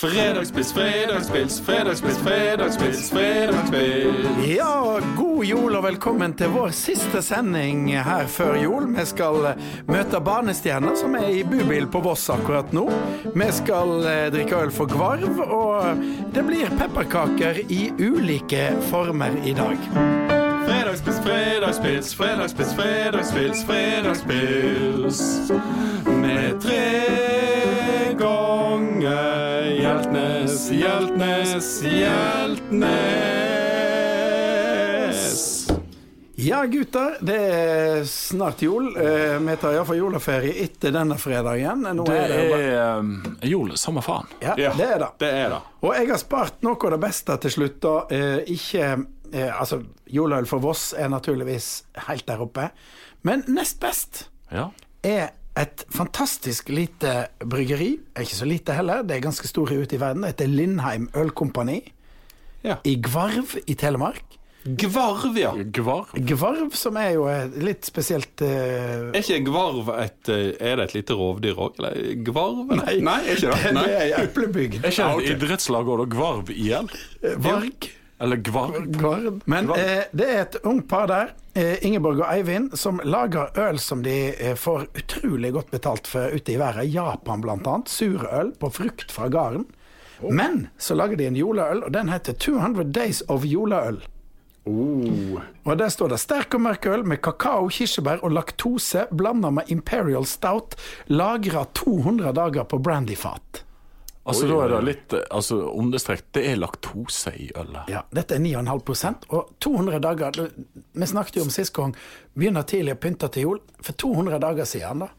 Fredagspils, fredagspils, fredagspils, fredagspils, fredagspils. Ja, god jul og velkommen til vår siste sending her før jul. Vi skal møte barnestjerner som er i bubil på Voss akkurat nå. Vi skal eh, drikke øl for Gvarv, og det blir pepperkaker i ulike former i dag. Fredagspils, fredagspils, fredagspils, fredagspils, fredagspils. Med tre Hjeltnes, Hjeltnes. Ja, gutter. Det er snart jul. Eh, Vi tar iallfall juleferie etter denne fredagen. Nå Det er det er um, jul, samme faen. Ja, Ja, det er det. Det er det. Og jeg har spart noe av det beste til slutt. da. Eh, ikke eh, Altså, juleøl for Voss er naturligvis helt der oppe. Men nest best Ja. er et fantastisk lite bryggeri. Er ikke så lite heller, det er ganske store ute i verden. Det heter Lindheim Ølkompani Ja. i Gvarv i Telemark. Gvarv, ja. Gvarv. Gvarv, som er jo litt spesielt uh... Er ikke gvarv et eh, Er det et lite rovdyr òg, eller? Gvarv? Nei, Nei er ikke det? det er eplebygd. Er ikke Ja, det ok. et idrettslag òg, da? Gvarv IL? Varg. Eller Gvard. Gvard. Men Gvard. eh, det er et ungt par der, eh, Ingeborg og Eivind, som lager øl som de eh, får utrolig godt betalt for ute i verden. Japan annet. Surøl på frukt fra gården. Men så lager de en juleøl, og den heter 200 Days of juleøl. Oh. Og Der står det sterk og mørk øl med kakao, kirsebær og laktose blanda med Imperial Stout, lagra 200 dager på brandyfat. Altså, Oi, da er det litt eh, altså, understrekt. Det er laktose i ølet. Ja, dette er 9,5 og 200 dager Vi snakket jo om sist gang begynner tidlig å pynte til jul. For 200 dager siden, da,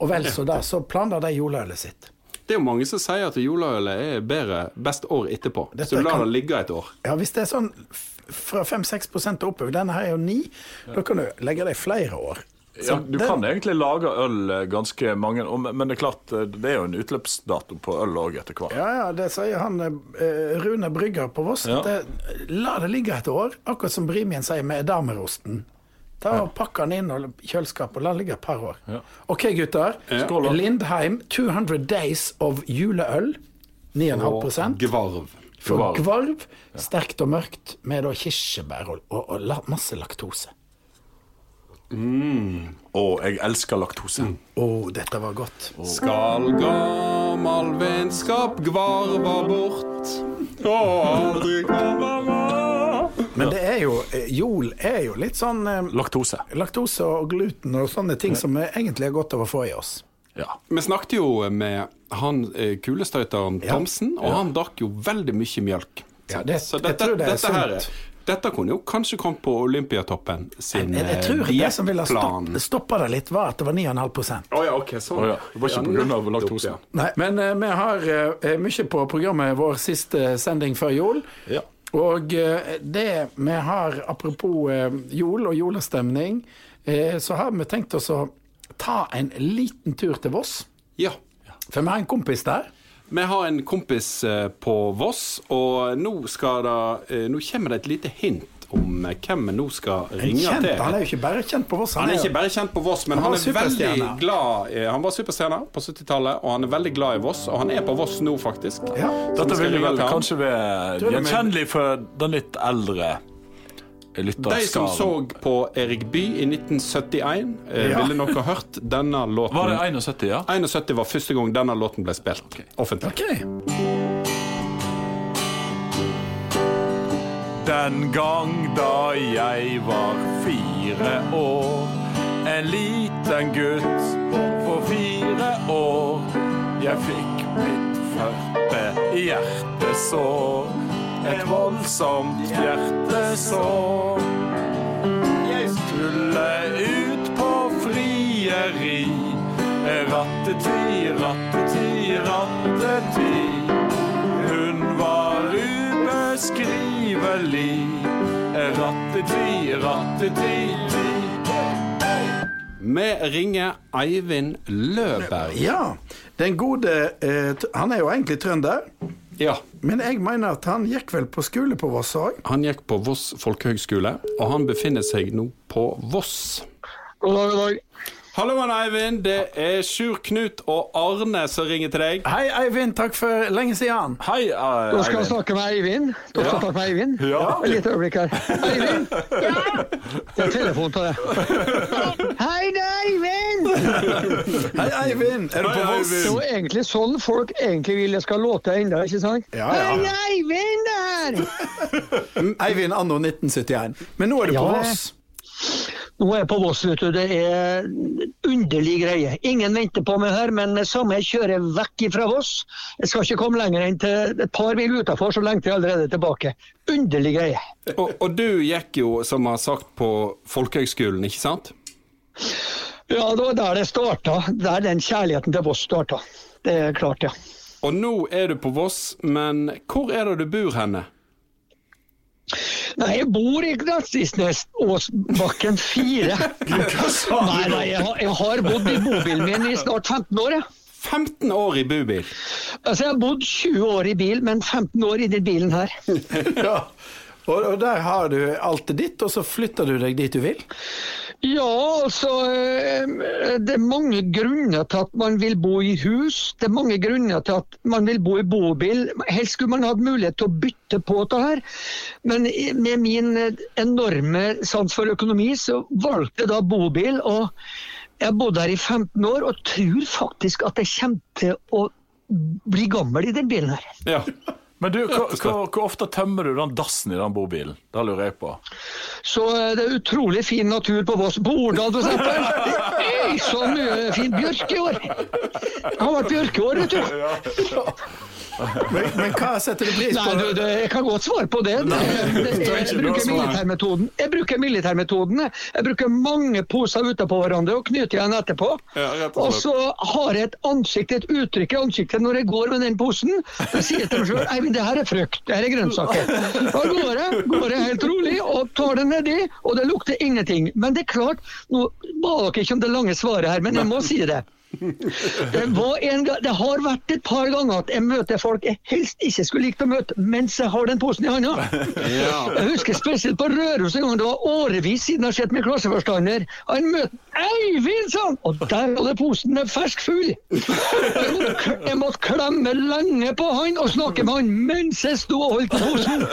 og vel så da, så planla de juleølet sitt. Det er jo mange som sier at juleølet er bedre best år etterpå. Dette så du lar kan- det ligge et år. Ja, Hvis det er sånn fra 5-6 og oppover, denne her er jo 9, da kan du legge det i flere år. Ja, du den- kan egentlig lage øl eh, ganske mange, men det er klart eh, det er jo en utløpsdato på øl òg etter hvert. Ja, ja, det sier han eh, Rune Brygger på Voss. Ja. det- La det ligge et år, akkurat som Brimien sier med edamerosten. Ta og Pakk den inn i kjøleskapet og la den ligge et par år. Ja. OK, gutter. Skål. Lindheim 200 Days of juleøl. 9,5 Gvarv. For Gvarv. Gvarv. Sterkt og mørkt med da kirsebær og, og, og masse laktose. Å, jeg elsker laktose. Å, dette var godt. Skal gammal vennskap gvarva bort og aldri komme Men det er jo eh, Jol er jo litt sånn eh, Laktose. laktose og gluten og sånne ting som vi egentlig er godt av å få i oss. Ja. Vi snakket jo med han eh, kulestøyteren Ja. Thomsen, og han drakk jo veldig mye mjølk. Ja, det- Så jeg tror det er dette, her, sunt. Dette kunne jo kanskje kommet på Olympiatoppen sin Jeg, jeg tror tror det som ville stoppe, stoppa det litt, var at det var 9,5 Å ja, ok, sånn. Oh, ja, det var ikke ja, pga. av laktose. nettopp, Nei, Men uh, vi har uh, mye på programmet vår siste sending før jul. Ja. Og uh, det vi har, apropos eh, jul og julestemning, eh, så har vi tenkt oss å ta en liten tur til Voss. Ja. For vi har en kompis der. Vi har en kompis eh, på Voss, og nå, skal det, eh, nå kommer det et lite hint om eh, hvem vi nå skal ringe kjent, til. han er jo ikke bare kjent på Voss. Han er jo- ikke bare kjent på Voss, men Han han, er veldig glad Han var superstjerne på 70-tallet, og han er veldig glad i Voss. Og han er på Voss nå, faktisk. Ja. Dette vil vel kanskje være gjenkjennelig for den litt eldre De som så på Erik Bye i 1971, eh, Ja. ville nok ha hørt denne låten. Var det 71, ja? 71 var første gang denne låten ble spilt offentlig. Ok. Den gang da jeg var fire år, en liten gutt på fire år. Jeg fikk mitt første hjertesår, et voldsomt hjertesår. Jeg skulle ut på frieri, ratteti, ratteti, ratteti. Hun var ubeskrivelig. Ratteti, ratteti. Vi ringer Eivind Løberg. Ja, den gode eh, t- Han er jo egentlig trønder, Ja. men jeg mener at han gikk vel på skole på Voss òg. Han gikk på Voss folkehøgskole, og han befinner seg nå på Voss. God dag, god dag. Halloen, Eivind. Det er Sjur Knut og Arne som ringer til deg. Hei, Eivind. Takk for lenge siden. Hei, Eivind. Da skal vi snakke med Eivind. Da skal ja. snakke med Eivind. Ja. Et lite øyeblikk her. Eivind? Det er telefon til deg. Hei, det er Eivind! Hei, Eivind. Er du på Voss? Det er jo egentlig sånn folk egentlig vil jeg skal låte ennå, ikke sant? Ja, ja. Hei, Eivind der! Eivind anno 1971. Men nå er du på Ja, Voss. Nå er jeg på Voss, vet du. Det er underlig greie. Ingen venter på meg her, men samme jeg kjører vekk fra Voss. Jeg skal ikke komme lenger enn til et par mil utafor, så lengter jeg allerede tilbake. Underlig greie. Og, og du gikk jo, som har sagt, på folkehøgskolen, ikke sant? Ja, det var der det starta. Der den kjærligheten til Voss starta. Det er klart, ja. Og nå er du på Voss, men hvor er det du bor henne? Nei, jeg bor i Gnatsisnesåsbakken 4. Nei, nei, jeg har, jeg har bodd i bobilen min i snart 15 år, jeg. 15 år i bubil. Altså, jeg har bodd 20 år i bil, men 15 år i den bilen her. Ja. Og, og der har du alt ditt, og så flytter du deg dit du vil? Ja, altså eh, Det er mange grunner til at man vil bo i hus. Det er mange grunner til at man vil bo i bobil. Helst skulle man hatt mulighet til å bytte på det her. Men med min eh, enorme sans for økonomi, så valgte jeg da bobil. Og jeg har bodd her i 15 år og tror faktisk at jeg kommer til å bli gammel i den bilen her. Ja. Men du, hvor, ofte tømmer du den dassen i den bobilen? Det lurer jeg på. Så eh, det er utrolig fin natur på Voss. På Ordal for eksempel. Så mye fin bjørk i år. Det har vært bjørkeår, vet du. Men, men hva setter du pris Nei, på? du, jeg kan godt svare på det. jeg, ikke bruker militærmetoden. Jeg bruker militærmetoden. jeg. Jeg bruker mange poser utapå hverandre og knyter igjen etterpå. Ja, og og så har jeg et ansikt, et uttrykk i ansiktet når jeg går med den posen. Da sier jeg til meg sjøl Eivind, det her er frukt, det her er grønnsaker. Da går jeg, går jeg helt rolig og tar det nedi, og det lukter ingenting. Men det er klart, nå ba dere ikke om det lange svaret her, men jeg må si det. Det, var en, ga- det har vært et par ganger at jeg møter folk jeg helst ikke skulle likt å møte mens jeg har den posen i hånda. Jeg husker spesielt på Røros en gang, det var årevis siden jeg har sett min klasseforstander. Han møtte Eivind, sa han! Og der hadde posen med fersk fugl. Jeg måtte, jeg måtte klemme lenge på han og snakke med han mens jeg sto og holdt på posen.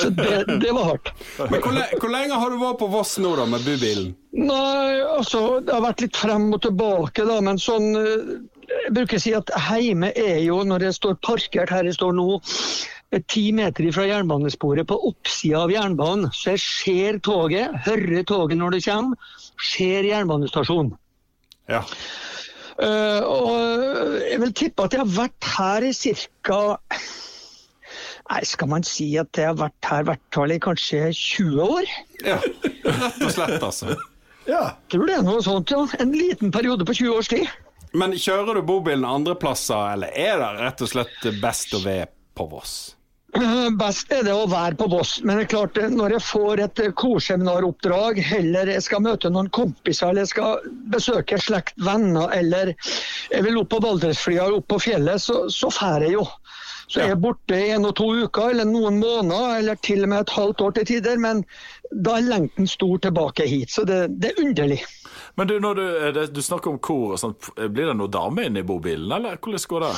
Så det, det var hardt. Men hvor, le hvor lenge har du vært på Voss nå, da, med bubilen? Nei, altså, det har vært litt frem og tilbake, da, men sånn eh, Jeg bruker å si at heime er jo, når jeg står parkert her jeg står nå, eh, ti meter fra jernbanesporet på oppsida av jernbanen, så jeg ser toget, hører toget når det kommer, ser jernbanestasjonen. Ja. Uh, og jeg vil tippe at jeg har vært her i ca. Nei, skal man si at jeg har vært her hvert fall i kanskje 20 år? ja. Rett og slett, altså. Ja. Tror det er noe sånt, ja. En liten periode på 20 års tid. Men kjører du bobilen andre plasser, eller er det rett og slett best å være på Voss? Eh, Best er det å være på Voss, men det er klart eh, når jeg får et eh, korseminaroppdrag, eller jeg skal møte noen kompiser, eller jeg skal besøke slekt, venner, eller jeg vil opp på Valdresflya opp på fjellet, så, så fær jeg jo. Så jeg er borte en og to uker, eller noen måneder, eller til og med et halvt år til tider, men da er lengten stor tilbake hit, så det, det er underlig. Men du, når du, du snakker om kor og sånt, blir det noe dame inne i bobilen, eller hvordan går det?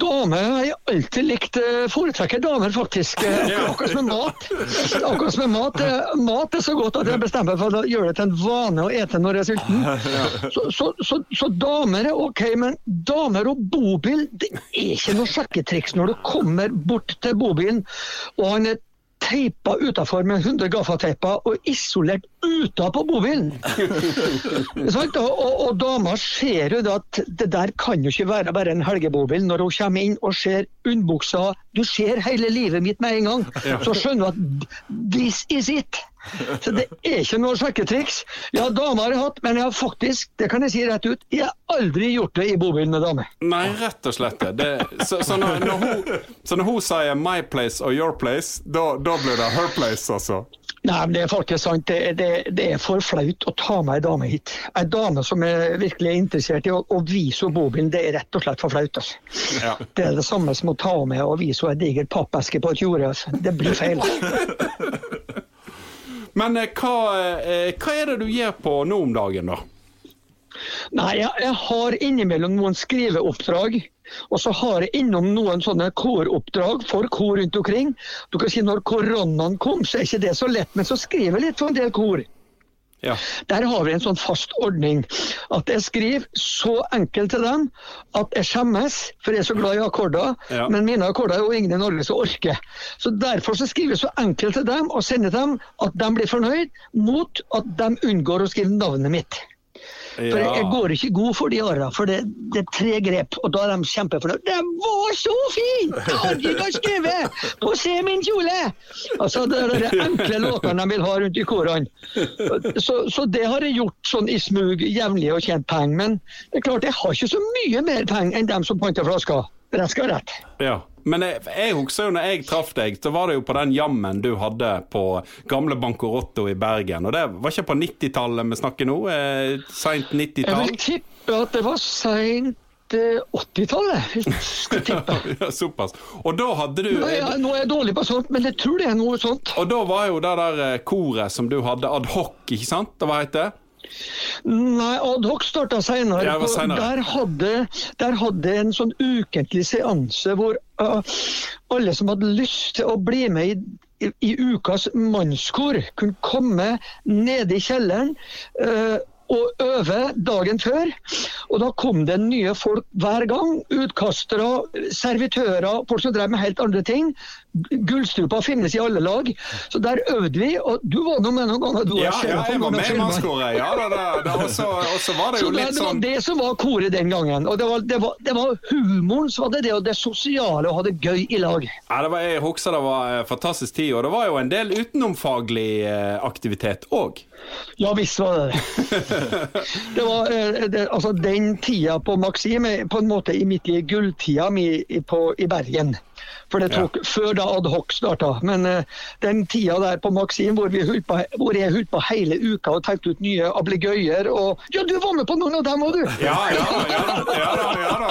Damer har jeg alltid likt. eh, Foretrekker damer, faktisk. Eh, Akkurat som med mat. Akkurat som med mat. eh, Mat er så godt at jeg bestemmer meg for å gjøre det til en vane å ete når jeg er sulten. Så, så, så, så damer er OK, men damer og bobil det er ikke noe sjekketriks når du kommer bort til bobilen og han er teipa utafor med 100 gaffateiper og isolert utapå bobilen. Og, og, og dama ser jo at det der kan jo ikke være bare en helgebobil. Når hun kommer inn og ser underbuksa Du ser hele livet mitt med en gang. Så skjønner du at this is it. Så det er ikke noe sjekketriks. Ja, dame har jeg hatt, men jeg har faktisk, det kan jeg si rett ut, jeg har aldri gjort det i bobil med dame. Nei, rett og slett det. så, så, når, når hun, så når hun sier 'my place' og 'your place', da, da blir det 'her place', altså? Nei, men det er faktisk sant. Det, det, det er for flaut å ta med ei dame hit. Ei dame som er virkelig er interessert i å, å vise henne bobilen, det er rett og slett for flaut. Altså. Ja. Det er det samme som å ta med og vise henne ei diger pappeske på et jorde. Altså. Det blir feil. Men eh, hva, eh, hva er det du gjør på nå om dagen, da? Nei, jeg, jeg har innimellom noen skriveoppdrag. Og så har jeg innom noen sånne koroppdrag for kor rundt omkring. Du kan si Når koronaen kom, så er ikke det så lett, men så skriver jeg litt for en del kor. Ja. Der har vi en sånn fast ordning. At jeg skriver så enkelt til dem at jeg skjemmes, for jeg er så glad i akkorder. Ja. Men mine akkorder er jo ingen i Norge som orker. Så Derfor så skriver jeg så enkelt til dem og sender dem at de blir fornøyd, mot at de unngår å skrive navnet mitt. For jeg, jeg går ikke god for de åra, for det, det er tre grep, og da er de kjempefornøyd. Det var så fint! Hadde du skrevet! Få se min kjole! Altså, Det er de enkle låtene de vil ha rundt i korene. Så, så det har jeg gjort sånn i smug jevnlig og tjent penger. Men det er klart, jeg har ikke så mye mer penger enn dem som panter flasker. Rett skal være rett. Ja. Men jeg, jeg husker jo når jeg traff deg, så var det jo på den jammen du hadde på gamle Bancorotto i Bergen. Og det var ikke på 90-tallet vi snakker nå? Eh, Seint Jeg 90-tall? vil tippe at det var seint eh, 80-tallet. hvis jeg skal. Ja, Såpass. Og da hadde du er, jeg, nå er jeg dårlig på sånt, men jeg tror det er noe sånt. Og da var jo det der eh, koret som du hadde, ad hoc, ikke sant? Det var det? Nei, Adhoc starta seinere. Der, hadde, der hadde en sånn ukentlig seanse hvor uh, alle som hadde lyst til å bli med i, i, i ukas mannskor, kunne komme nede i kjelleren. uh, og øve dagen før. Og da kom det nye folk hver gang. Utkastere, servitører, folk som drev med helt andre ting. Gullstrupa finnes i alle lag. Så der øvde vi. Og du var nå med noen ganger. Du Ja, ja, jeg var med i mannskoret. Ja, da, da, da, også, også, var det Så litt det, sånn det var det som var koret den gangen. Og det var, det var, det var humoren, så var det det, og det sosiale, å ha det gøy i lag. ja, det var, Jeg husker det var en fantastisk tid, og det var jo en del utenomfaglig eh, aktivitet òg. Ja visst var det det. var, eh, det, altså, den tida på Maxim er på en måte i midt i gulltida mi på, i Bergen. For det tok før da Adhoc starta. Men uh, den tida der på Maxim hvor, vi på, hvor jeg holdt på hele uka og tenkte ut nye ablegøyer og Ja, du var med på noen av dem òg, du! Ja, ja, ja, ja, da, ja da.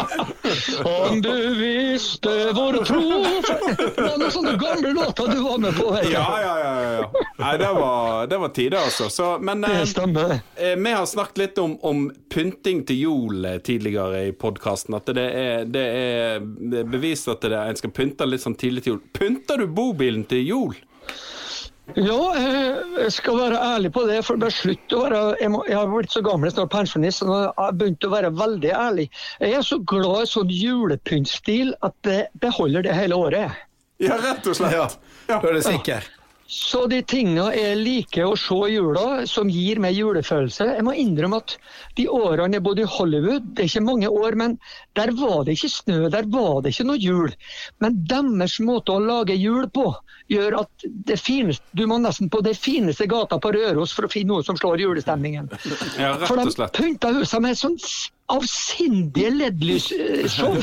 Om du visste hvor tro Det var noen sånne gamle låter du var med på. Ja, ja, ja. ja, ja. Nei, det var, det var tider, altså. Så, men Det eh, stemmer. eh, vi har snakket litt om, om pynting til jul eh, tidligere i podkasten. At det er, det er det er bevist at det er, en skal pynte litt sånn tidlig til jul. Pynter du bobilen til jul? Ja, eh, jeg skal være ærlig på det. for det slutt å være, jeg, må, jeg har blitt så gammel, snart pensjonist, så jeg har begynt å være veldig ærlig. Jeg er så glad i sånn julepyntstil at det beholder det hele året. Ja, rett og slett. Ja, da er du sikker. Så de tingene jeg liker å se i jula, som gir meg julefølelse Jeg må innrømme at de årene jeg bodde i Hollywood, det er ikke mange år, men der var det ikke snø, der var det ikke noe jul. Men deres måte å lage jul på gjør at det fineste, du må nesten på det fineste gata på Røros for å finne noe som slår julestemningen. Ja, For de pynta huset med sånn avsindige LED-lysshow.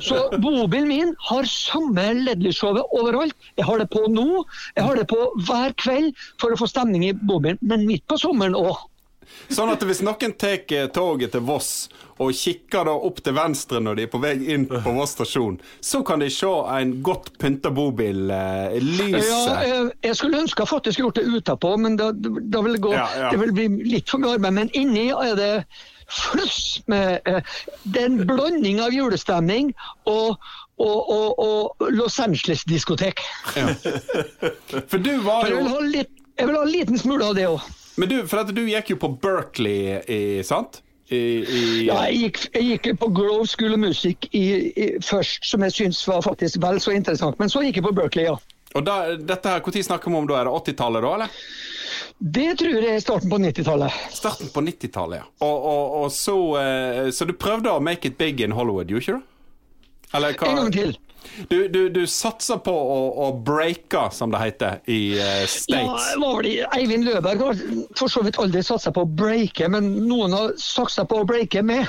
Så bobilen min har samme LED-lysshowet overalt. Jeg har det på nå, jeg har det på hver kveld for å få stemning i bobilen, men midt på sommeren òg. Sånn at hvis noen tar eh, toget til Voss og kikker da opp til venstre når de er på vei inn på Voss stasjon, så kan de se en godt pynta bobil. Eh, Ja, jeg, jeg skulle ønske jeg faktisk gjort det utapå, men da, da vil det, gå, Ja, ja. det vil bli litt for mye arbeid. Men inni er det fluss med eh, Det er en blanding av julestemning og, og, og, og Los Angeles-diskotek. For du var Jeg vil jo ha litt jeg vil ha en liten smule av det òg. Men du, for at du gikk jo på Berkeley, i, sant? I, i, Ja, jeg, gikk, jeg gikk på Grove School of Music i, i, først, som jeg syns var faktisk vel så interessant. Men så gikk jeg på Berkeley, ja. Og da, dette her, Når snakker vi om da? Er det 80-tallet, da? eller? Det tror jeg er starten på 90-tallet. Starten på 90-tallet, ja. Og, og, og så, eh, så du prøvde å make it big in Hollywood, gjorde ikke du? Eller hva? En gang til. Du, du, du satser på å, å breake, som det heter, i uh, Ja, States. det var det Eivind Løberg har for så vidt aldri satsa på å breake, men noen har satsa på å breake med.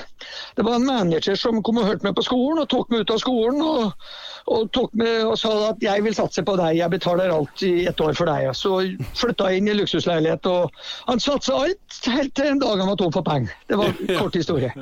Det var en manager som kom og hørte meg på skolen, og tok meg ut av skolen og, og, meg og sa at jeg vil satse på deg, jeg betaler alt i et år for deg. Så flytta jeg inn i luksusleilighet, og han satsa alt helt til en dag han var tom for penger. Det var en kort historie.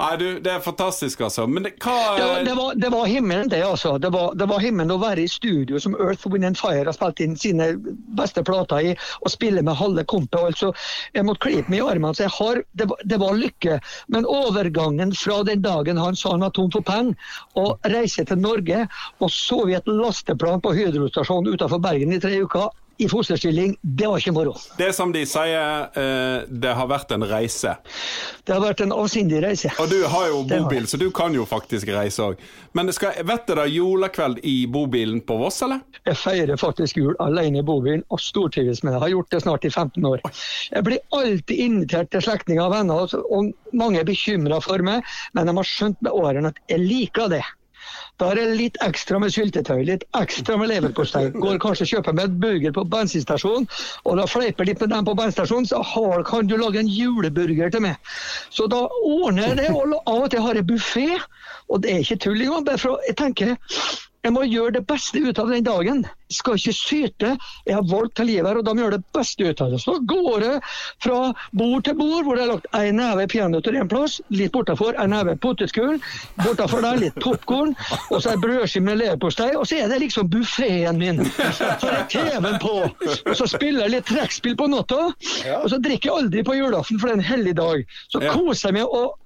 Nei, du, det er fantastisk, altså. Men det, hva Det var, det, var, det var himmelen, det, altså. Det var, det var himmelen å være i studio som Earth, Wind and Fire har spilt inn sine beste plater i, og spille med halve kompet. Altså, jeg måtte klype meg i armene. så jeg har, det var lykke. Men overgangen fra den dagen han sa han var tom for penger, og reise til Norge og så vi et lasteplan på Hydro-stasjonen utenfor Bergen i tre uker i fosterstilling, det var ikke moro. Det som de sier, eh, det har vært en reise. Det har vært en avsindig reise. Og du har jo bobil, så du kan jo faktisk reise òg. Men skal, vet dere julekveld i bobilen på Voss, eller? Jeg feirer faktisk jul alene i bobilen og stortrives med det. Jeg har gjort det snart i 15 år. Jeg blir alltid invitert til slektninger og venner, og mange er bekymra for meg, men de har skjønt med årene at jeg liker det. Da er det litt ekstra med syltetøy, litt ekstra med leverpostei. Går kanskje og kjøper meg et burger på bensinstasjonen, og da fleiper litt med dem på bensinstasjonen, så har, kan du lage en juleburger til meg. Så da ordner jeg det, og av og til har jeg buffé, og det er ikke tull engang. å- Jeg tenker jeg må gjøre det beste ut av den dagen. Jeg skal ikke syte. Jeg har valgt til livet her, og da må jeg gjøre det beste ut av det. Så går jeg fra bord til bord, hvor det er lagt en neve peanøtter en plass, litt bortafor en neve potetgull, bortafor der litt popkorn, og så er brødskive med leverpostei, og så er det liksom buffeen min. Så er TV-en på, og så spiller jeg litt trekkspill på natta, og så drikker jeg aldri på julaften, for det er en hellig dag. Så koser jeg meg og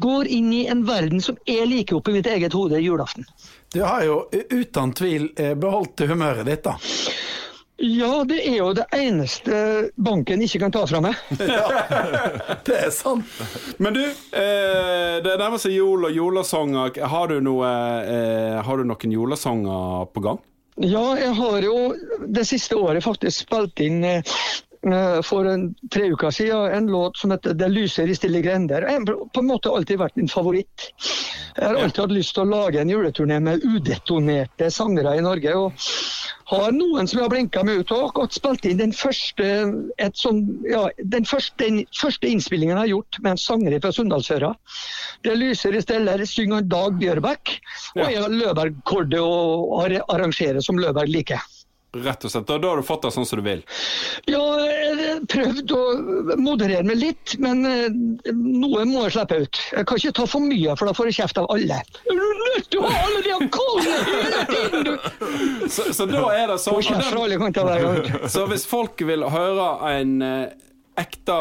går inn i en verden som jeg liker oppe i mitt eget hode julaften. Du har jo uten tvil eh, beholdt humøret ditt, da. Ja, det er jo det eneste banken ikke kan ta fra meg. ja, Det er sant. Men du, eh, det nærmer seg jul og julesanger. Har du, noe, eh, har du noen julesanger på gang? Ja, jeg har jo det siste året faktisk spilt inn eh, eh, for en, tre uker siden en låt som heter 'Det lyser i stille grender'. Jeg har på en måte alltid vært min favoritt. Jeg har alltid hatt lyst til å lage en juleturné med udetonerte sangere i Norge. og har noen som jeg har blinka med ut og akkurat spilt inn den første, et sånn, ja, den første, den første innspillingen jeg har gjort med en sanger fra Sunndalsøra. Det lyser i steller, synger Dag Bjørbæk, og jeg Løberg-kordet og ar- arrangerer som Løberg liker. Rett og slett. Da, da har du fått det sånn som du vil? Ja, jeg prøvde prøvd å moderere meg litt, men eh, noe må jeg slippe ut. Jeg kan ikke ta for mye, for da får jeg kjeft av alle. Er du nødt til å ha alle de kallene hele tiden, du? Så, så da er det sånn gang. Så hvis folk vil høre en eh, ekte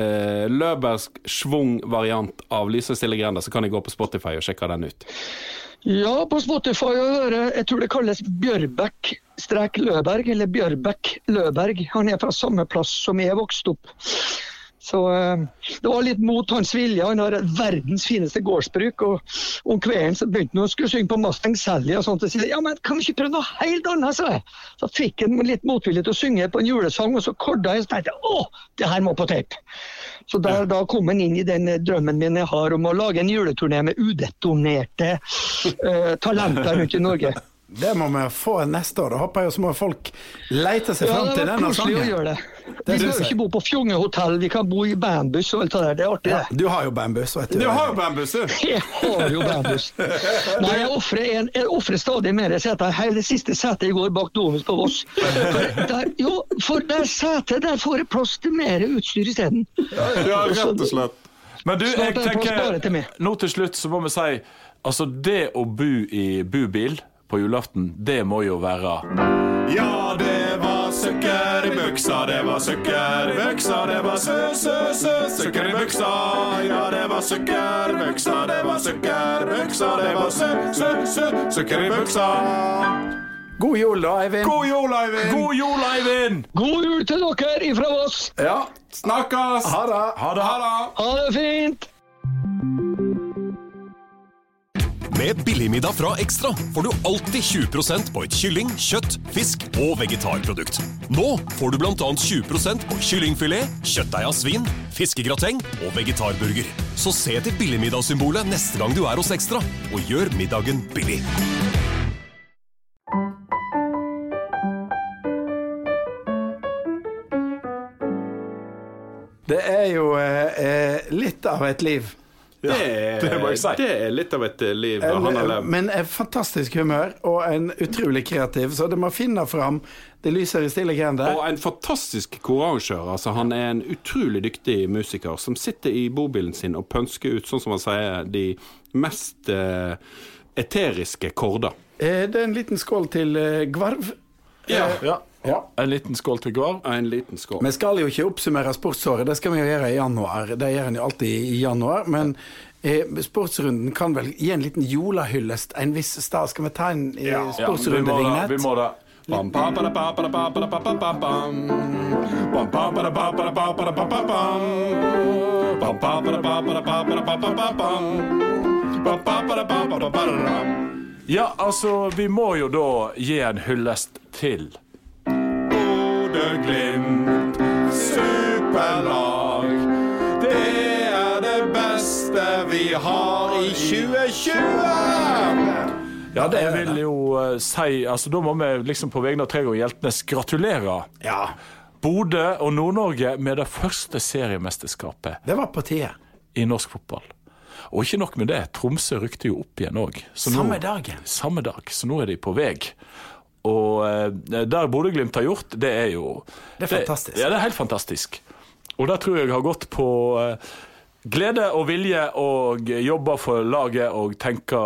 eh, løbersk schwung-variant av Lyse stille grender, så kan de gå på Spotify og sjekke den ut. Ja, på Spotify å høre. Jeg tror det kalles Bjørbæk strek Løberg, eller Bjørbæk Løberg. Han er fra samme plass som jeg vokste opp. Så eh, det var litt mot hans vilje. Han har verdens fineste gårdsbruk. Og om kvelden så begynte han å skulle synge på Mustang Sally og sånt. Og sier ja, men kan vi ikke prøve noe helt annet, sa jeg. Så fikk han litt motvillig til å synge på en julesang, og så korda jeg og tenkte å, det her må på tape. Så da kom han inn i den eh, drømmen min jeg har om å lage en juleturné med udetonerte uh, talenter rundt i Norge. Det må vi få neste år. Da håper jeg så må folk leite seg Ja, fram det til denne koselig å gjøre det. Det Vi behøver ikke bo på Fjonge hotell, vi kan bo i bandbuss og alt det der. Det er artig, Ja, du har jo bandbuss, vet du. Du har jo bandbuss, du! Jeg har jo bandbuss. Nei, jeg ofrer, en, jeg ofrer stadig mer seter. Hele siste setet i går bak Domus på Voss. For der, jo, for der setet der får jeg plass til mer utstyr isteden. Ja, rett og slett. Men du, jeg er det tenker. Nå til slutt så må vi si Altså, det å bo i bubil på julaften, det må jo være Ja, det var søkker i buksa, det var søkker i buksa, det var sø, sø, sø, søkker i buksa. Ja, det var søkker i buksa, det var søkker i buksa, det var sø, sø, sø, søkker i buksa. God jul, da, Eivind. God jul, Eivind! God jul, Eivind! God jul til dere ifra Voss. Ja, Snakkes! ha det. Ha det. Ha det! Ha det fint. Med Billigmiddag fra Ekstra får du alltid 20% på et kylling, kjøtt, fisk og vegetarprodukt. Nå får du bl.a. 20% på kyllingfilet, kjøttdeig av svin, fiskegrateng og vegetarburger. Så se til billigmiddagssymbolet neste gang du er hos Ekstra, og gjør middagen billig. Det er jo eh, eh, litt av et liv. Det, er, det si. det er litt av et liv liv han har levd. Men en fantastisk humør, og en utrolig kreativ, så det må finne fram det lyser i stille grender. Og en fantastisk korarrangør. Altså, han er en utrolig dyktig musiker som sitter i bobilen sin og pønsker ut, sånn som han sier, de mest eh, eteriske korder. Eh, Det er en liten skål til eh, Gvarv. Ja. Ja. Ja. En liten skål til hver. En liten skål. Vi skal jo ikke oppsummere sportsåret, det skal vi jo gjøre i januar. Det gjør en jo alltid i januar. Men eh, sportsrunden kan vel gi en liten julehyllest en viss stad. Skal vi ta en eh, Ja, må det. Vi må da. Ja, altså, vi må jo da gi en hyllest til Bodø-Glimt, superlag. Det er det beste vi har i 2020! Ja, det jeg vil jo uh, si altså, Da må vi liksom på vegne av Trego Hjeltnes gratulere Ja, Bodø og Nord-Norge med det første seriemesterskapet det var på tide. i norsk fotball. Og ikke nok med det, Tromsø rykte jo opp igjen òg. Samme dagen. Samme dag, så nå er de på vei. Og eh, der Bodø-Glimt har gjort, det er jo Det er fantastisk. Ja, det er helt fantastisk. Og der tror jeg har gått på eh, glede og vilje og jobba for laget og tenka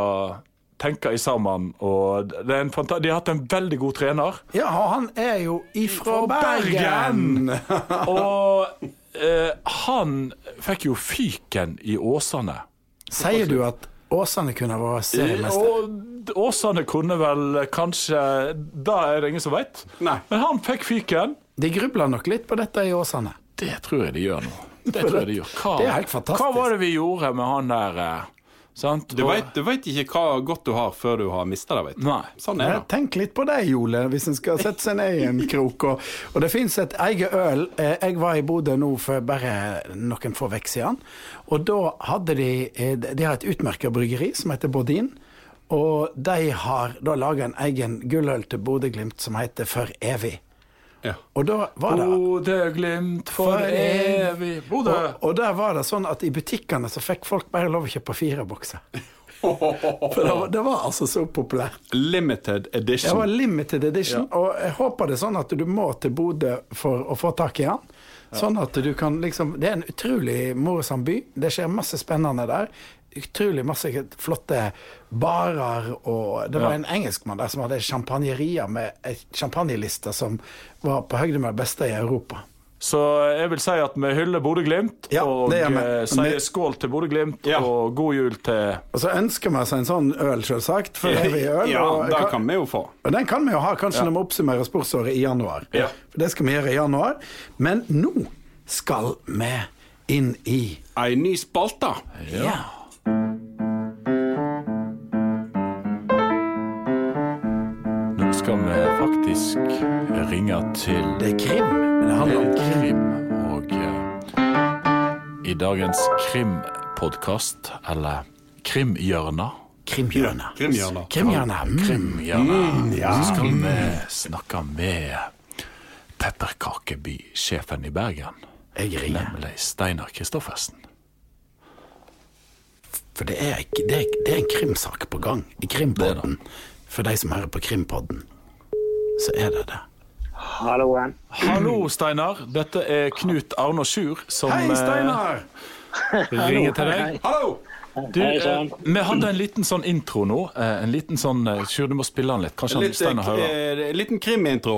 tenke i sammen. Og det de har hatt en veldig god trener. Ja, han er jo ifra Fra Bergen! Og eh, han fikk jo fyken i Åsane. Sier du at Åsane kunne vært seriemester? Og Åsane kunne vel kanskje Da er det ingen som veit. Men han fikk fyken. De grubler nok litt på dette i Åsane. Det tror jeg de gjør nå. Det tror jeg de gjør. Hva, Det er helt fantastisk. Hva var det vi gjorde med han der? Sant? Du vet, du vet ikke hva godt du har før du har mista det, vet du. Nei. Sånn er det. tenk litt på det, Jole, hvis en skal sette seg ned i en krok. Og, og det fins et eget øl. Eh, Jeg var i Bodø nå for bare noen få uker siden. Og da hadde de eh, De har et utmerka bryggeri som heter Bodin. Og de har da laga en egen gulløl til Bodø-Glimt som heter For evig. Ja. Og da var det Bodø-Glimt for For evig. Bodø! og, og der var det sånn at i butikkene så fikk folk bare lov å kjøpe fire bokser. For det var, det var altså så populært. Limited edition. Det var limited edition, og jeg håper det er sånn at du må til Bodø for å få tak i den. Sånn at du kan liksom Det er en utrolig morsom by. Det skjer masse spennende der. Utrolig masse flotte barer, og det var en engelskmann der som hadde champagnerier med ei champagneliste som var på høyde med det beste i Europa. Så jeg vil si at vi hyller Bodø-Glimt, Ja, og eh, sier skål til Bodø-Glimt, Ja. og god jul til Og så ønsker vi oss en sånn øl, selvsagt. For evig øl. Ja, og, det kan vi jo få. og den kan vi jo ha kanskje når vi oppsummerer sportsåret i januar. Ja. For det skal vi gjøre i januar. Men nå skal vi inn i Ei ny spalte. Ja. Skal vi faktisk ringe til Det er krim. Men det handler om krim. Og eh, i dagens krimpodkast, eller Krimhjørna Krimhjørnet. Krimhjørnet. Krimhjørnet. Mm. Krimhjørna. Så skal vi snakke med Pepperkakeby-sjefen i Bergen. Jeg ringer. Nemlig Steinar Kristoffersen. For det er, det, er, det er en krimsak på gang i Krimpodden. For de som hører på Krimpodden, så er det det. Halloen. Hallo, Steinar. Dette er Knut Arne Sjur som Hei, Steinar Steinar! ringer til deg. Hallo! Du, eh, vi hadde en liten sånn intro nå. Eh, en liten sånn eh, Sjur, du må spille den litt. Kanskje han Litt, Steinar hører. eh, liten krimintro.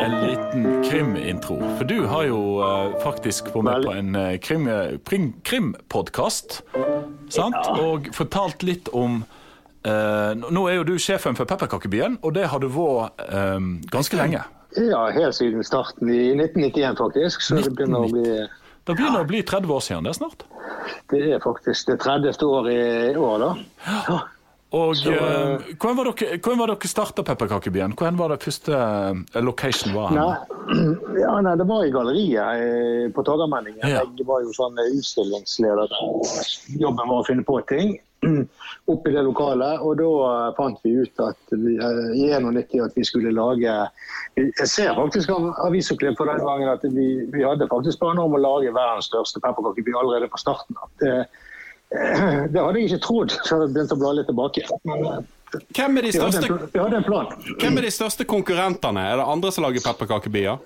En liten krimintro. For du har jo eh, faktisk vært med på en eh, krim, krim, krimpodkast, sant? Og fortalt litt om eh, Nå er jo du sjefen for Pepperkakebyen, og det har du vært eh, ganske lenge. Ja, helt siden starten i 1991 faktisk. Så det begynner å bli Det begynner å bli 30 år siden det er snart. Det er faktisk det 30. år i år, da. Ja. Og Så, eh, hvordan var dere, hvordan var dere starta Pepperkakebyen? Hvordan var det første eh, location var? Nei, ja, nei, det var i galleriet eh, på Torgallmenningen. Ja. Jeg var jo sånn utstillingsleder. Jobben var å finne på ting oppe i det lokalet. Og da fant vi ut at vi, eh, i 91 at vi skulle lage Jeg ser faktisk av avisoppklipp for den gangen at vi, vi hadde faktisk planer om å lage verdens største pepperkakeby allerede på starten. Det, eh, det hadde jeg ikke trodd, så jeg begynte å bla litt tilbake. Men eh, Hvem er, de største, vi hadde en plan. hvem er de største konkurrentene? Er det andre som lager pepperkakebyer?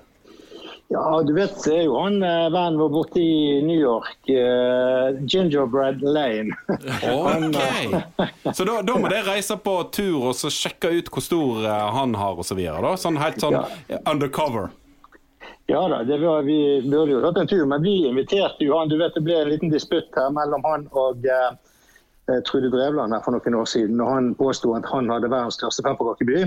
Ja, du vet det er jo han eh, vennen vår borte i New York. Uh, Gingerbread Lane. Ok. Så da, da må dere reise på tur og så sjekke ut hvor stor eh, han har og så videre. Sånn helt sånn undercover. Ja da, det var, vi burde jo tatt en tur, men vi inviterte jo han. Du vet det ble en liten disputt her mellom han og eh, Trude Drevland her for noen år siden. Og han påsto at han hadde verdens største pepperkakeby.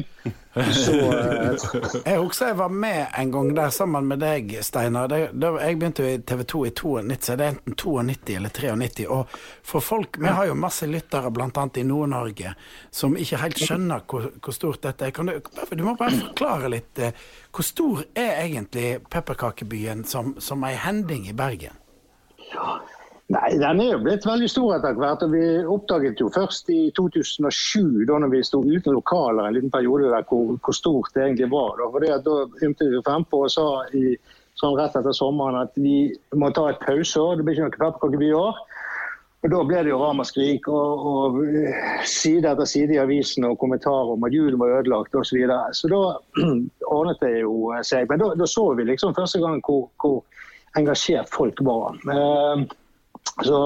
Så eh, Jeg husker jeg var med en gang der sammen med deg, Steinar. Jeg begynte jo i TV 2 i 92, så det er enten 92 eller 93. Og for folk, Vi har jo masse lyttere bl.a. i Nord-Norge som ikke helt skjønner hvor, hvor stort dette er. Kan du, du må bare forklare litt. eh, Hvor stor er egentlig pepperkakebyen som, som ei hending i Bergen? Nei, den er jo blitt veldig stor etter hvert. og Vi oppdaget jo først i 2007, da når vi sto uten lokaler en liten periode der, hvor, hvor stort det egentlig var. Da, Fordi da ymtet vi frempå og sa i, sånn rett etter sommeren at vi må ta et pauseår. Det blir ikke noe pepperkakeby i år. Og Da ble det jo ramaskrik og, og eh, side etter side i avisen og kommentarer om at julen var ødelagt osv. Så, videre. så da ordnet det jo seg. Men da, da så vi liksom første gang hvor, hvor engasjert folk var. Eh, så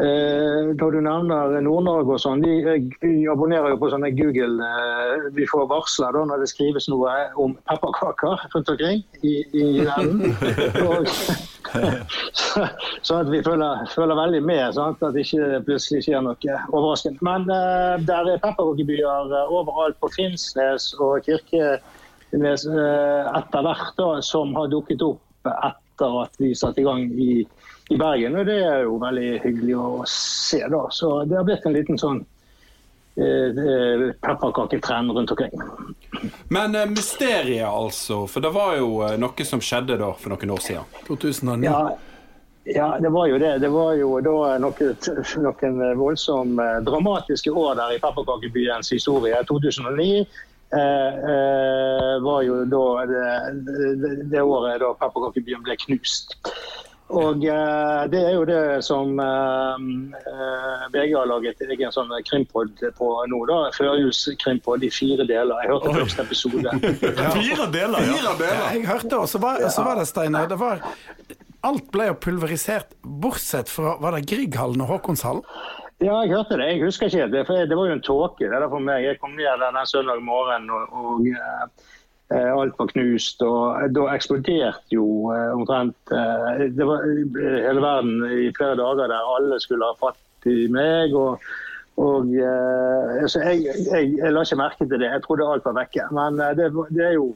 eh, Når du nevner Nord-Norge og sånn, de abonnerer jo på sånne Google eh, Vi får varsler da når det skrives noe om pepperkaker rundt omkring i, i verden. Og, så, så at vi følger, følger veldig med, sant? at det ikke plutselig skjer noe overraskende. Men eh, der er pepperkakebyer eh, overalt på Finnsnes og Kirkenes eh, etter hvert da, som har dukket opp etter at vi satte i gang i, i Bergen. Og det er jo veldig hyggelig å se. da. Så det har blitt en liten sånn eh, eh, pepperkaketrend rundt omkring. Men eh, mysteriet, altså. For det var jo eh, noe som skjedde da for noen år siden. 2009. Ja, ja, det var jo det. Det var jo da noe, noen voldsomt eh, dramatiske år der i pepperkakebyens historie. 2009 eh, eh, var jo da det, det, det året da pepperkakebyen ble knust. Og eh, det er jo det som eh, eh, VG har laget egen sånn krimpod på nå. da, Førjulskrimpod i fire deler. Jeg hørte første episode. Fire deler, ja. Ja, jeg hørte, og så var, så var det, Steinar det var, Alt ble jo pulverisert, bortsett fra Var det Grieghallen og Håkonshallen? Ja, jeg hørte det. Jeg husker ikke helt det. For det var jo en tåke det der for meg. Jeg kom ned den søndag morgen, og, og eh, alt var knust. Og da eksploderte jo eh, omtrent eh, Det var eh, hele verden i flere dager der alle skulle ha fatt i meg. og og eh, altså, jeg, jeg, jeg la ikke merke til det. Jeg trodde alt var vekke. Men eh, det, det er jo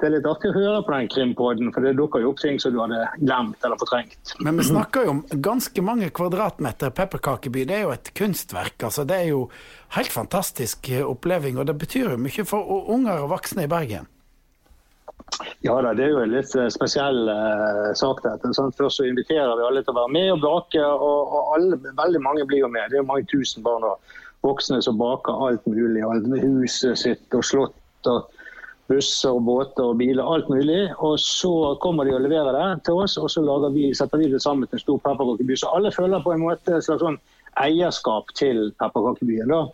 det er litt artig å høre på den krimpodden, for det dukker jo opp ting som du hadde glemt eller fortrengt. Men vi snakker jo om ganske mange kvadratmeter pepperkakeby. Det er jo et kunstverk. altså Det er jo helt fantastisk oppleving, og det betyr jo mye for unger og voksne i Bergen. Ja da, det er jo en litt eh, spesiell eh, sak dette. Sånn, Først så inviterer vi alle til å være med og bake, og, og alle, veldig mange blir jo med. Det er jo mange tusen barn og voksne som baker alt mulig. Alt med huset sitt og slott og busser båter og biler, alt mulig. Og så kommer de og leverer det til oss, og så vi, setter vi det sammen til en stor pepperkakeby. Så alle føler på en måte et slags sånn eierskap til pepperkakebyen. da.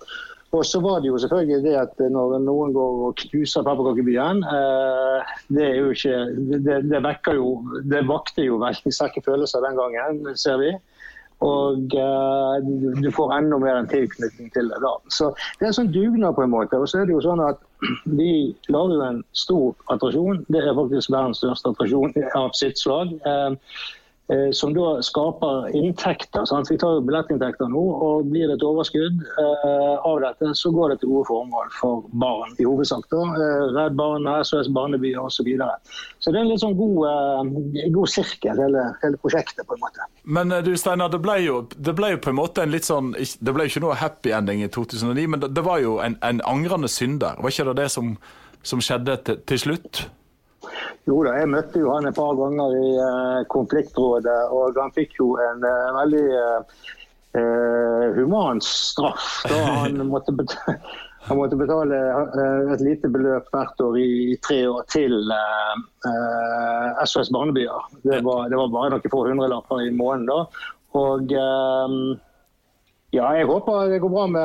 Og så var det jo selvfølgelig det at når noen går og knuser pepperkakebyen, eh, det er jo ikke det, det vekker jo Det vakte jo veldig sterke følelser den gangen, ser vi. Og eh, du- får enda mer en tilknytning til det da. Så det er en sånn dugnad på en måte. Og så er det jo sånn at vi lager jo en stor attraksjon. Det er faktisk verdens største attraksjon av sitt slag. Eh, som da skaper inntekter. Sant? Vi tar jo billettinntekter nå, og blir det et overskudd eh, av dette, så går det til gode formål for barn, i hovedsak. da. Eh, Redd Barna, SOS Barnebyer osv. Så, videre. så det er en litt sånn god, eh, god sirkel, hele, hele prosjektet, på en måte. Men eh, du Steinar, det ble, jo, det ble jo på en måte en litt sånn Det ble jo ikke noe happy ending i 2009, men det, det var jo en, en angrende synder. Var ikke det det som, som skjedde til, til slutt? Jo da, jeg møtte jo han et par ganger i uh, konfliktrådet, og han fikk jo en uh, veldig eh, human straff. Da han måtte betale, han måtte betale et lite beløp hvert år i, i tre år til SOS Barnebyer. Det var, det var bare noen få hundrelapper i måneden da. Og Ja, jeg håper det går bra med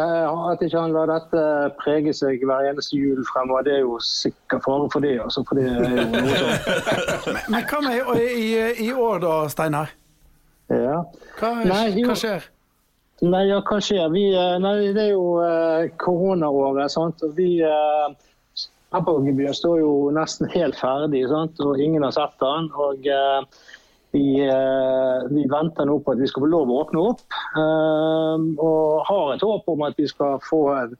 at ikke han lar dette prege seg hver eneste jul fremover. Det er jo sikkert fare for det. Altså, for det er jo noe sånn. Men hva med i, i, år da, Steinar? ja. Hva, Nei, jo. hva skjer? Nei, ja, hva skjer? Vi, eh, nei, det er jo eh, koronaåret. sant? Og vi eh, Pepperkakegebyret står jo nesten helt ferdig, sant? og ingen har sett den. Og eh, vi, eh, vi venter nå på at vi skal få lov å åpne opp. eh, og har et håp om at vi skal få en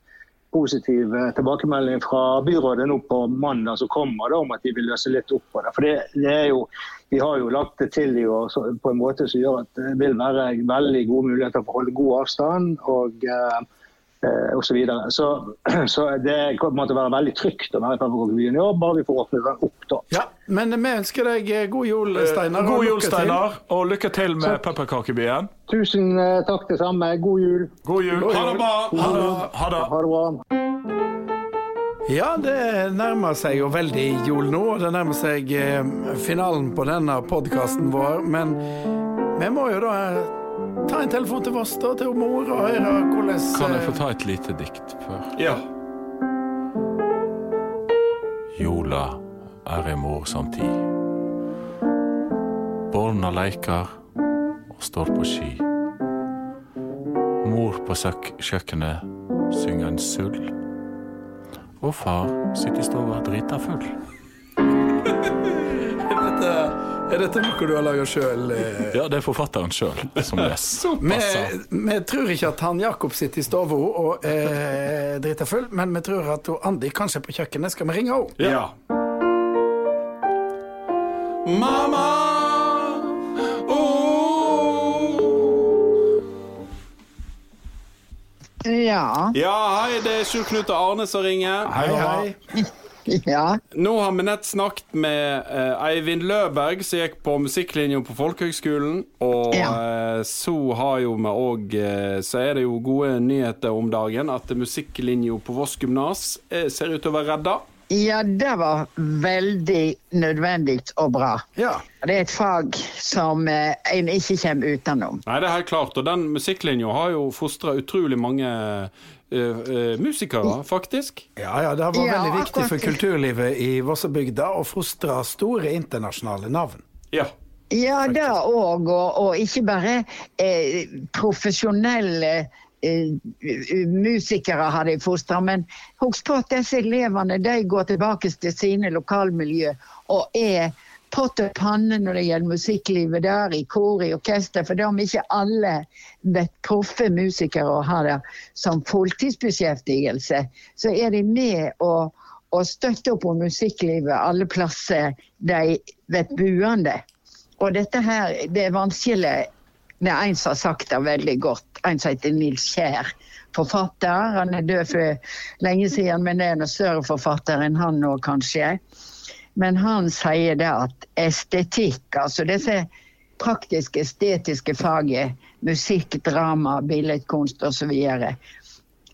positiv eh, tilbakemelding fra byrådet nå på mandag som kommer, da, om at de vil løse litt opp på det. For det, det er jo, Vi har jo lagt det til i år på en måte som gjør at det vil være veldig gode muligheter for å holde god avstand. og eh, eh, og så, videre. så Så det kommer til å være veldig trygt å være i Pepperkakebyen i bare vi får åpne den opp. da. Ja, men vi ønsker deg eh, god jul, Steinar. God jul. Steinar, og lykke til med pepperkakebyen. Tusen eh, takk det samme. God jul. God jul. Ha det bra. Ha det. Ha det. Ha det bra. Ja, det nærmer seg jo veldig jul nå, det nærmer seg eh, finalen på denne podkasten vår. Men vi må jo da eh, ta en telefon til Voss, da, til mor, og høre hvordan Kan jeg få eh, ta et lite dikt før? Ja. Jola er ei mor tid. Borna leker og står på ski. Mor på kjøkkenet synger en sull. Og far sitter i stua drita full. Er dette noe du har laga sjøl? Ja, det er forfatteren sjøl som leser. Vi, vi tror ikke at han Jakob sitter i stua og er drita full, men vi tror at hun Andi kanskje er på kjøkkenet. Skal vi ringe henne? Ja. Mamma! Oh. Ja. Ja, hei, det er Sjur Knut og Arne som ringer. Hei, hei. ja. Nå har vi nett snakket med uh, Eivind Løberg, som gikk på musikklinja på Folkehøgskolen. Og Ja. uh, så har jo vi òg uh, Så er det jo gode nyheter om dagen at musikklinja på Voss gymnas eh, ser ut til å være redda. Ja, det var veldig nødvendig og bra. Ja. Det er et fag som eh, en ikke kommer utenom. Nei, det er helt klart. Og den musikklinja har jo fostra utrolig mange eh, eh, musikere, faktisk. Ja, ja, det var veldig viktig for kulturlivet i Vossebygda å fostre store internasjonale navn. Ja. Ja, det òg. Og, og ikke bare eh, profesjonelle eh, musikere har de fostra, men husk på at disse elevene de går tilbake til sine lokalmiljø og er pott og panne når det gjelder musikklivet der, i kor, i orkester. For om ikke alle vet proffe musikere og har det som fulltidsbeskjeftigelse, så er de med å og støtte opp om musikklivet alle plasser de vet buende. Og dette her, det er vanskelig Det er en som har sagt det veldig godt. En som heter Nils Kjær. Forfatter. Han er død for lenge siden, men det er en større forfatter enn han nå, kanskje. Men han sier det at estetikk, altså disse praktiske, estetiske faget, musikk, drama, billedkunst osv.,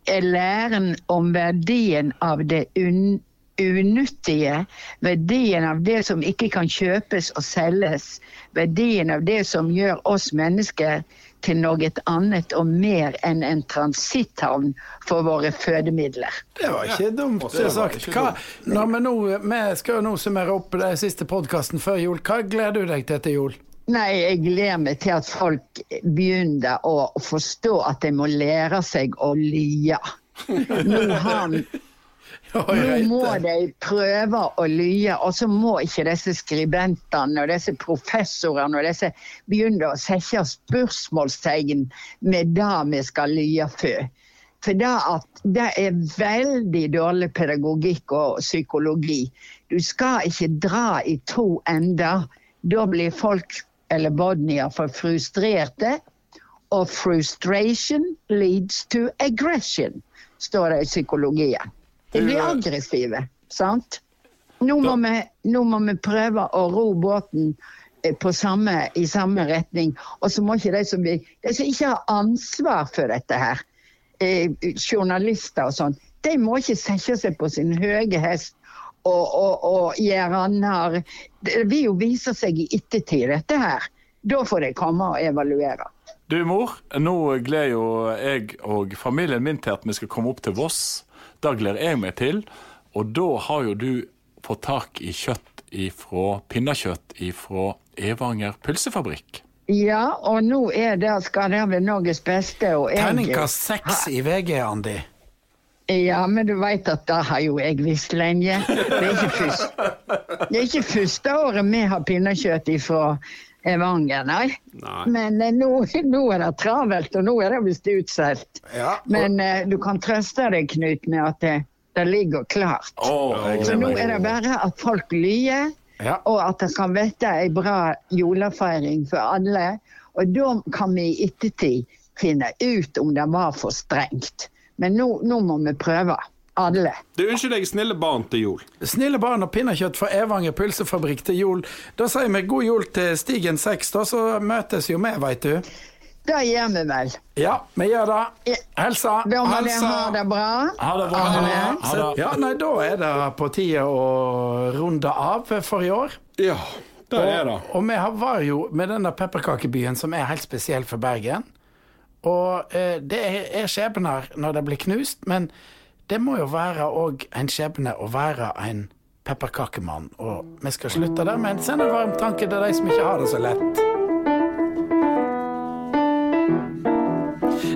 er læren om verdien av det un unyttige, verdien av det som ikke kan kjøpes og selges, verdien av det som gjør oss mennesker til noe annet og mer enn en transitthavn for våre fødemidler. Det var ikke dumt det sagt. Hva, når vi, nå, vi skal jo nå summere opp den siste podkasten før jul. Hva gleder du deg til etter jul? Nei, jeg gleder meg til at folk begynner å forstå at de må lære seg å lye. Nå har Nå må de prøve å lye, og så må ikke disse skribentene og disse professorene og disse begynne å sette spørsmålstegn med det vi skal lye for. For det, at det er veldig dårlig pedagogikk og psykologi. Du skal ikke dra i to ender. Da blir folk, eller Bodnia, for frustrerte. Og frustration leads to aggression, står det i psykologien. De blir aggressive, sant? Nå må, vi, nå må vi prøve å ro båten eh, på samme, i samme retning. Og så må ikke de som, de som ikke har ansvar for dette her, eh, journalister og sånn, de må ikke sette seg på sin høye hest og, og, og gjøre narr. Det vil jo vise seg i ettertid, dette her. Da får de komme og evaluere. Du, mor, nå gleder jo jeg og familien min til at vi skal komme opp til Voss. Det gleder jeg meg til. Og da har jo du fått tak i kjøtt ifra pinnekjøtt ifra Evanger pølsefabrikk. Ja, og nå er det, det være Norges beste. Og Terningkast seks i VG, Andi. Ja, men du veit at det har jo jeg visst lenge. Det er ikke første, det er ikke første året vi har pinnekjøtt ifra Evanger, nei. Nei. Men eh, nå, nå er det travelt, og nå er det visst utsolgt. Ja, Men eh, du kan trøste deg, Knut, med at det, det ligger klart. Oh, Så nå er det bare at folk lyer, Ja. og at det kan bli ei bra julefeiring for alle. Og da kan vi i ettertid finne ut om det var for strengt. Men nå, nå må vi prøve. Alle. Du Unnskyld deg snille barn til jul. Snille barn og pinnekjøtt fra Evanger pølsefabrikk til jul. Da sier vi god jul til Stigen 6, da, så møtes jo vi, veit du. Det gjør vi vel. Ja, vi gjør det. Helsa. Da må dere ha det bra. Ha det bra. Ha det. Ja, nei, da er det på tide å runde av for i år. Ja, det er det. Og vi var jo med denne pepperkakebyen som er helt spesiell for Bergen. Og eh, det er skjebner når det blir knust, men det må jo være òg en skjebne å være en pepperkakemann. Og vi skal slutte der med en sende en varm tanke til de som ikke har det så lett.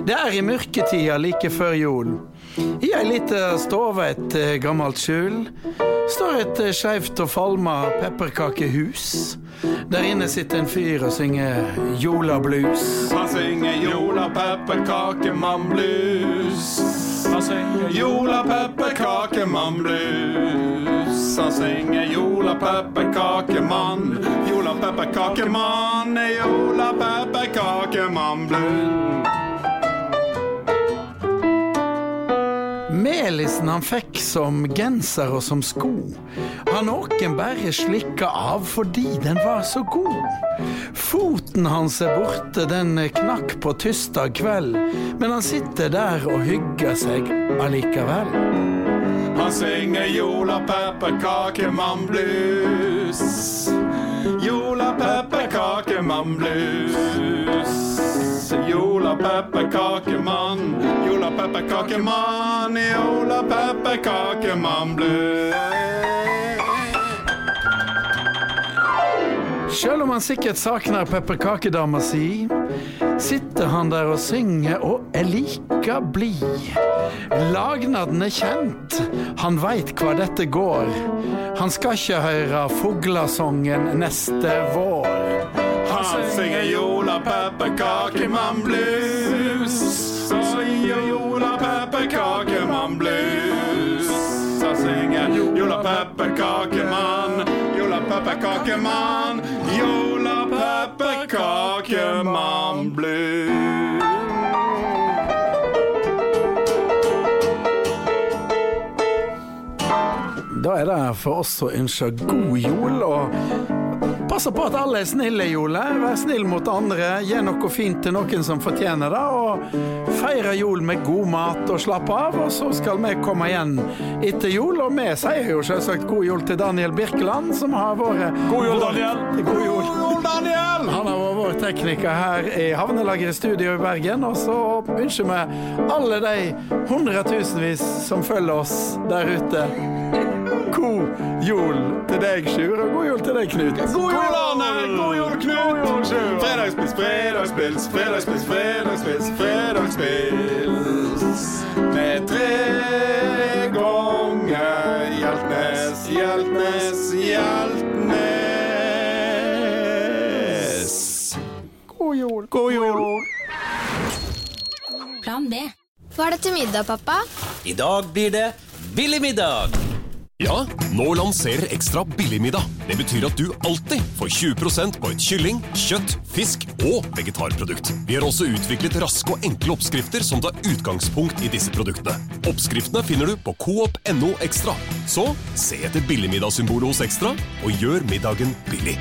Det er i mørketida like før jul. I ei lita stove, et eh, gammelt skjul, står et eh, skeivt og falma pepperkakehus. Der inne sitter en fyr og synger jolablues. Han synger jola pepperkakemann blues. Han synger jola pepperkakemann blues. Han synger jola pepperkakemann. Jola pepperkakemann, jola pepperkakemann blues. Melisen han fikk som genser og som sko, har noen bare slikka av fordi den var så god. Foten hans er borte, den knakk på tysdag kveld, men han sitter der og hygger seg allikevel. Han synger jola pepperkakemann blues. Pepperkakemann. Jola pepperkakemann, jola pepperkakemann, blø. Sjøl om han sikkert savner pepperkakedama si, sitter han der og synger og er like blid. Lagnaden er kjent, han veit hva dette går. Han skal ikke høre fuglesongen neste vår. Han synger jola pepperkakemann blues. Han synger jola pepperkakemann blues. Så synger jola pepperkakemann, jola pepperkakemann, jola pepperkakemann blues. Da er det for oss å ønske god jul og passe på at alle er snille jula. Vær snill mot andre, gi noe fint til noen som fortjener det. Og feire jul med god mat og slappe av, og så skal vi komme igjen etter jul. Og vi sier jo selvsagt god jul til Daniel Birkeland, som har vært God jul, Daniel. God jul. Daniel! Han har vært vår tekniker her i Havnelageret studio i Bergen. Og så ønsker vi alle de hundretusenvis som følger oss der ute. God jul til deg, Sjur, og god jul til deg, Knut. God jul, Arne! God jul, Knut! Fredagspils, fredagspils, fredagspils, fredagspils, fredagspils. Med tre ganger Hjeltnes, Hjeltnes, Hjeltnes. God jul. God jul. Plan B. Hva er det til middag, pappa? I dag blir det billig middag. Ja, nå lanserer Ekstra billigmiddag. Det betyr at du alltid får 20% på et kylling, kjøtt, fisk og vegetarprodukt. Vi har også utviklet raske og enkle oppskrifter som tar utgangspunkt i disse produktene. Oppskriftene finner du på coop.no ekstra. Så se etter billigmiddagssymbolet hos Ekstra, og gjør middagen billig.